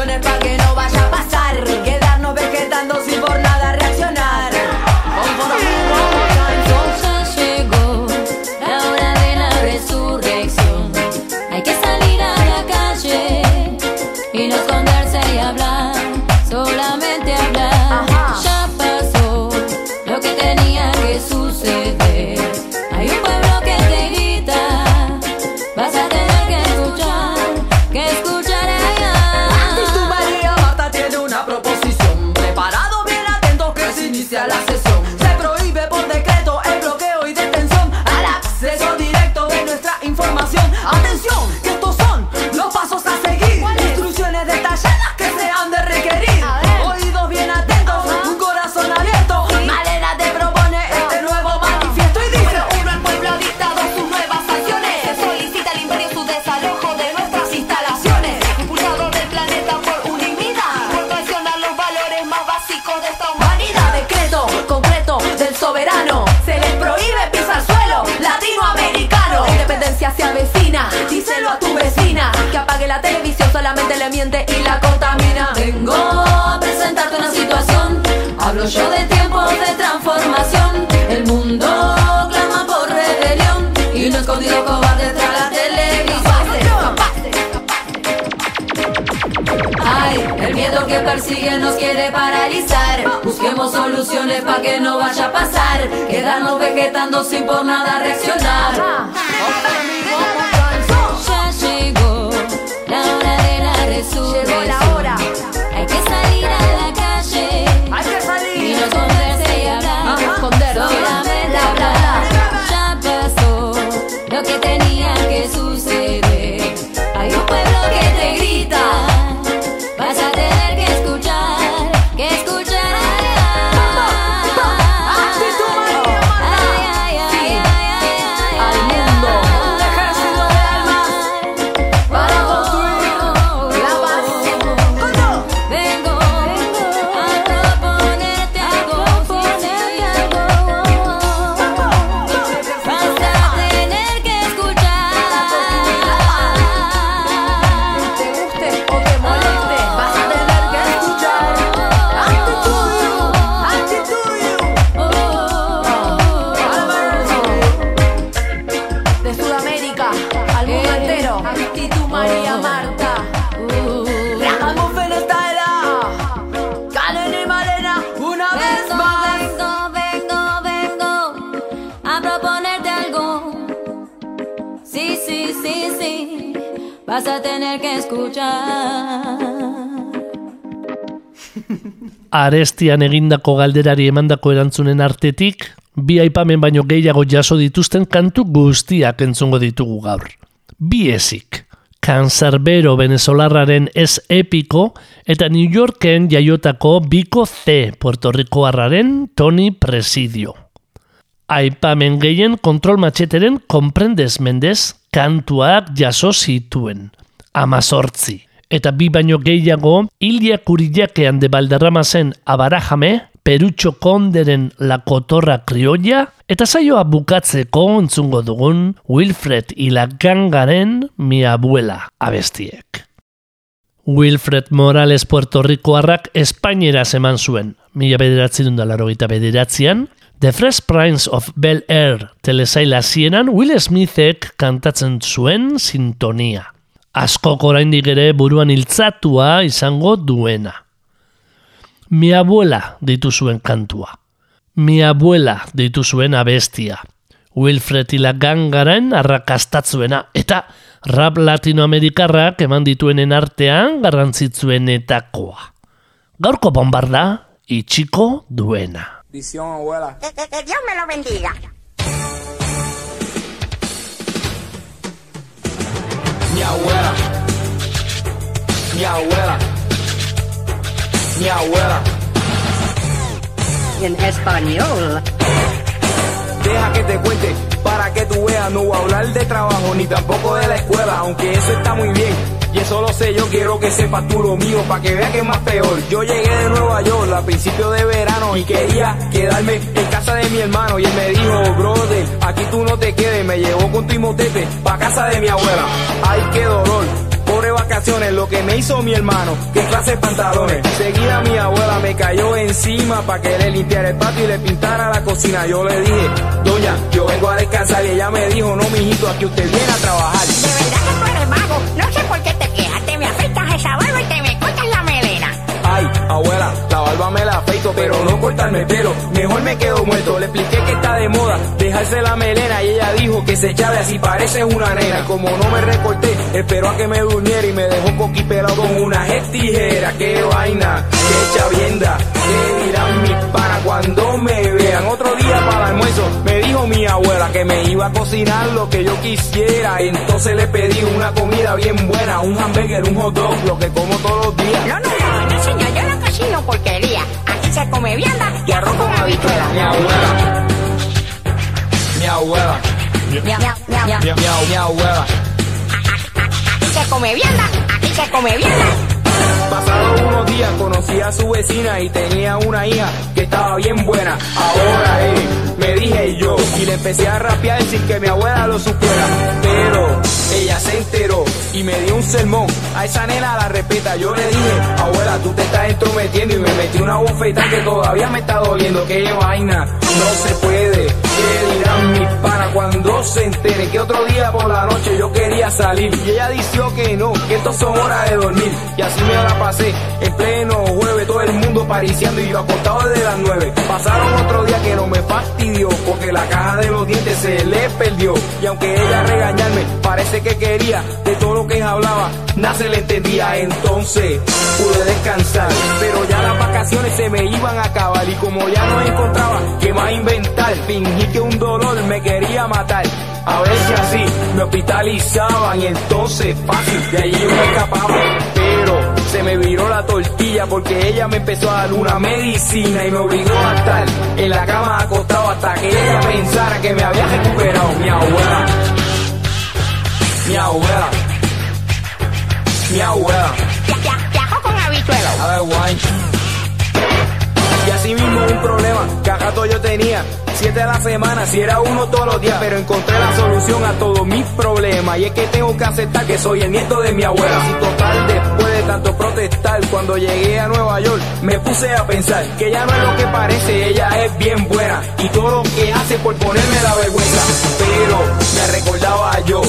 Speaker 18: Soluciones para que no vaya
Speaker 17: solamente
Speaker 18: le miente y la contamina. Vengo a presentarte una situación. Hablo yo de tiempos de transformación. El mundo clama por rebelión. Y no escondido cobarde tras la televisión. Ay, el miedo que persigue nos quiere paralizar. Busquemos soluciones para que no vaya a pasar. Quedarnos vegetando sin por nada reaccionar. Jesús. Llegó la hora.
Speaker 1: Arestian egindako galderari emandako erantzunen artetik, bi aipamen baino gehiago jaso dituzten kantu guztiak entzungo ditugu gaur. Bi ezik. Cancerbero venezolarraren ez epiko eta New Yorken jaiotako biko C Puertorrikoarraren Tony Presidio. Aipamen gehien kontrol matxeteren komprendes mendez kantuak jaso zituen. Amazortzi. Eta bi baino gehiago, Ilia Kurillakean de Balderramazen Abarajame, Perutxo Konderen La Kotorra Kriolla, eta saioa bukatzeko entzungo dugun Wilfred Ilagangaren Mi Abuela abestiek. Wilfred Morales Puerto Ricoarrak Espainera eman zuen, mila bederatzi dundalaro gita bederatzean, The Fresh Prince of Bel Air telesaila zienan Will Smithek kantatzen zuen sintonia. Askok oraindik ere buruan hiltzatua izango duena. Mi abuela ditu zuen kantua. Mi abuela ditu zuen abestia. Wilfred Ilagangaren arrakastatzuena eta rap latinoamerikarrak eman dituenen artean garrantzitzuenetakoa. Gaurko bombarda itxiko duena.
Speaker 19: Bendición, abuela.
Speaker 20: Que, que- que Dios me lo bendiga.
Speaker 19: Mi abuela. Mi abuela.
Speaker 21: En español.
Speaker 19: Deja que te cuente para que tú veas. No voy a hablar de trabajo ni tampoco de la escuela, aunque eso está muy bien. Y eso lo sé, yo quiero que sepas tú lo mío, para que veas que es más peor. Yo llegué de Nueva York a principios de verano y quería quedarme en casa de mi hermano. Y él me dijo, brother, aquí tú no te quedes. Me llevó con tu imotete pa' casa de mi abuela. Ay, qué dolor. Vacaciones, lo que me hizo mi hermano, que clase de pantalones. Seguida mi abuela me cayó encima para que le limpiara el patio y le pintara la cocina. Yo le dije, doña, yo vengo a descansar y ella me dijo, no, mijito, aquí usted viene a trabajar.
Speaker 20: De verdad que tú eres vago. No sé por qué te quejas. Te me afeitas esa barba y te me cortas la melena.
Speaker 19: Ay, abuela, la barba me la afeito, pero no cortarme el pelo. Mejor me quedo muerto. Le expliqué que está de moda dejarse la melena y ella dijo que se echaba así parece una nena. Como no me recorté, esperó a que me durmiera y me dejó coquipelado con una tijera. Qué vaina, qué chavienda, qué dirán mis panas cuando me vean. Otro día para el almuerzo me dijo mi abuela que me iba a cocinar lo que yo quisiera. Entonces le pedí una comida bien buena, un hamburger, un hot dog, lo que como todos los días.
Speaker 20: Porquería. Aquí se come vianda y arroz con habichuela.
Speaker 19: Mi abuela. Mi abuela.
Speaker 20: Miau.
Speaker 19: Mi, mi- mi abuela.
Speaker 20: Aquí se come vianda. Aquí se come vianda.
Speaker 19: Pasados unos días conocí a su vecina y tenía una hija que estaba bien buena. Ahora eh, me dije yo y le empecé a rapear sin que mi abuela lo supiera. Pero ella se enteró y me dio un sermón. A esa nena la respeta. Yo le dije, abuela, tú te estás entrometiendo y me metí una bofeta que todavía me está doliendo. Qué vaina, no se puede. ¿Qué dirán mis panas cuando se enteren que otro día por la noche yo quería salir? Y ella dijo que no, que esto son horas de dormir. Y así me la pasé en pleno jueves, todo el mundo pariciando y yo acostado desde las nueve. Pasaron otro día que no me fastidió porque la caja de los dientes se le perdió. Y aunque ella regañarme, parece que quería de todo lo que hablaba, nada se le entendía. Entonces pude descansar, pero ya las vacaciones se me iban a acabar y como ya no encontraba qué más inventar, fingí que un dolor me quería matar. A si así me hospitalizaban y entonces fácil de allí me escapaba. Se me viró la tortilla porque ella me empezó a dar una medicina y me obligó a estar en la cama acostado hasta que ella pensara que me había recuperado mi abuela. Mi abuela. Mi abuela.
Speaker 20: Viajó con.
Speaker 19: A ver, guay. Y así mismo un problema que a rato yo tenía. Siete a la semana, si era uno todos los días, pero encontré la solución a todos mis problemas. Y es que tengo que aceptar que soy el nieto de mi abuela. Total, de tanto protestar, cuando llegué a Nueva York, me puse a pensar que ella no es lo que parece, ella es bien buena. Y todo lo que hace por ponerme la vergüenza. Pero me recordaba yo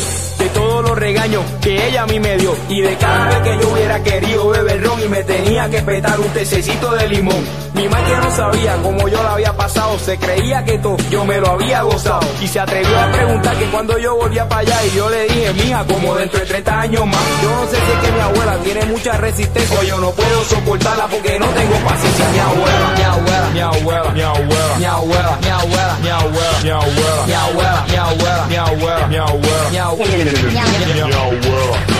Speaker 19: todos los regaños que ella a mí me dio. Y de cada vez que yo hubiera querido beber ron y me tenía que petar un tececito de limón. Mi madre no sabía cómo yo la había pasado, se creía que todo yo me lo había gozado. Y se atrevió a preguntar que cuando yo volvía para allá y yo le dije, mija, como dentro de 30 años más. Yo no sé si es que mi abuela tiene mucha resistencia o yo no puedo soportarla porque no tengo paciencia. Mi abuela, mi abuela, mi abuela, mi abuela, mi abuela, mi abuela, mi abuela, mi abuela, mi abuela. Meow well, meow well, meow well, meow well.